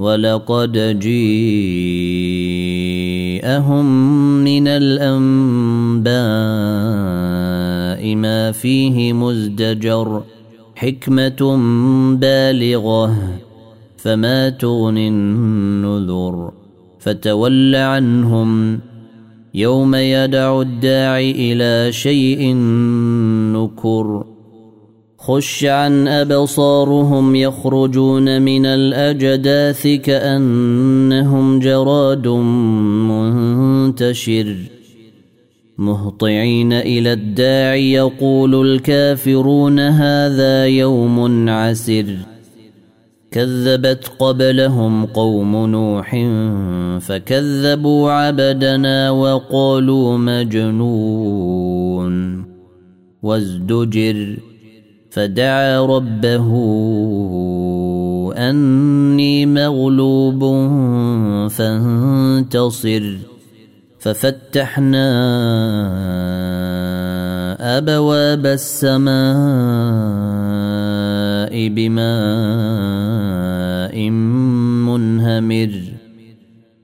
ولقد جيءهم من الأنباء ما فيه مزدجر حكمة بالغة فما تغني النذر فتول عنهم يوم يدع الداعي إلى شيء نكر. خش عن أبصارهم يخرجون من الأجداث كأنهم جراد منتشر. مهطعين إلى الداعي يقول الكافرون هذا يوم عسر. كذبت قبلهم قوم نوح فكذبوا عبدنا وقالوا مجنون. وازدجر. فدعا ربه أني مغلوب فانتصر. ففتحنا أبواب السماء بماء منهمر.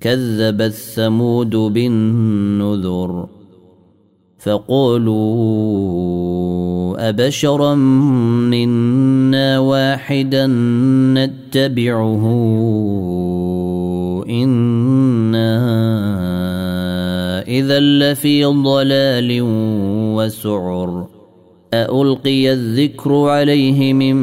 كذبت ثمود بالنذر فقولوا أبشرا منا واحدا نتبعه إنا إذا لفي ضلال وسعر ألقي الذكر عليه من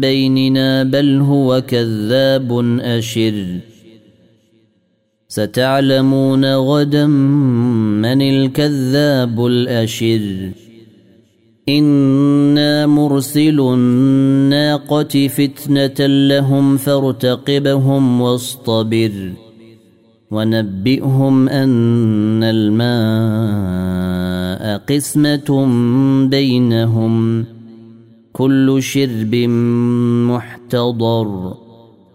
بيننا بل هو كذاب أشر ستعلمون غدا من الكذاب الأشر. إنا مرسل الناقة فتنة لهم فارتقبهم واصطبر. ونبئهم أن الماء قسمة بينهم. كل شرب محتضر.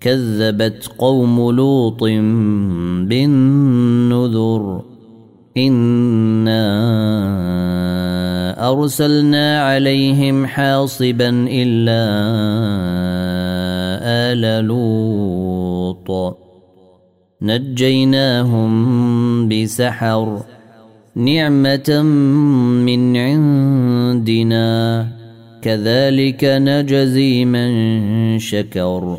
كذبت قوم لوط بالنذر. انا ارسلنا عليهم حاصبا الا ال لوط. نجيناهم بسحر. نعمه من عندنا. كذلك نجزي من شكر.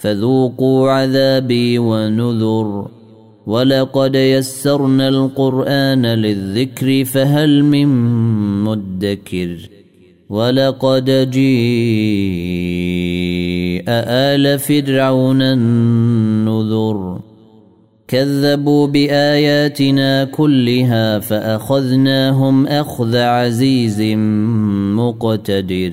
فذوقوا عذابي ونذر. ولقد يسرنا القرآن للذكر فهل من مدكر؟ ولقد جيء آل فرعون النذر. كذبوا بآياتنا كلها فأخذناهم أخذ عزيز مقتدر.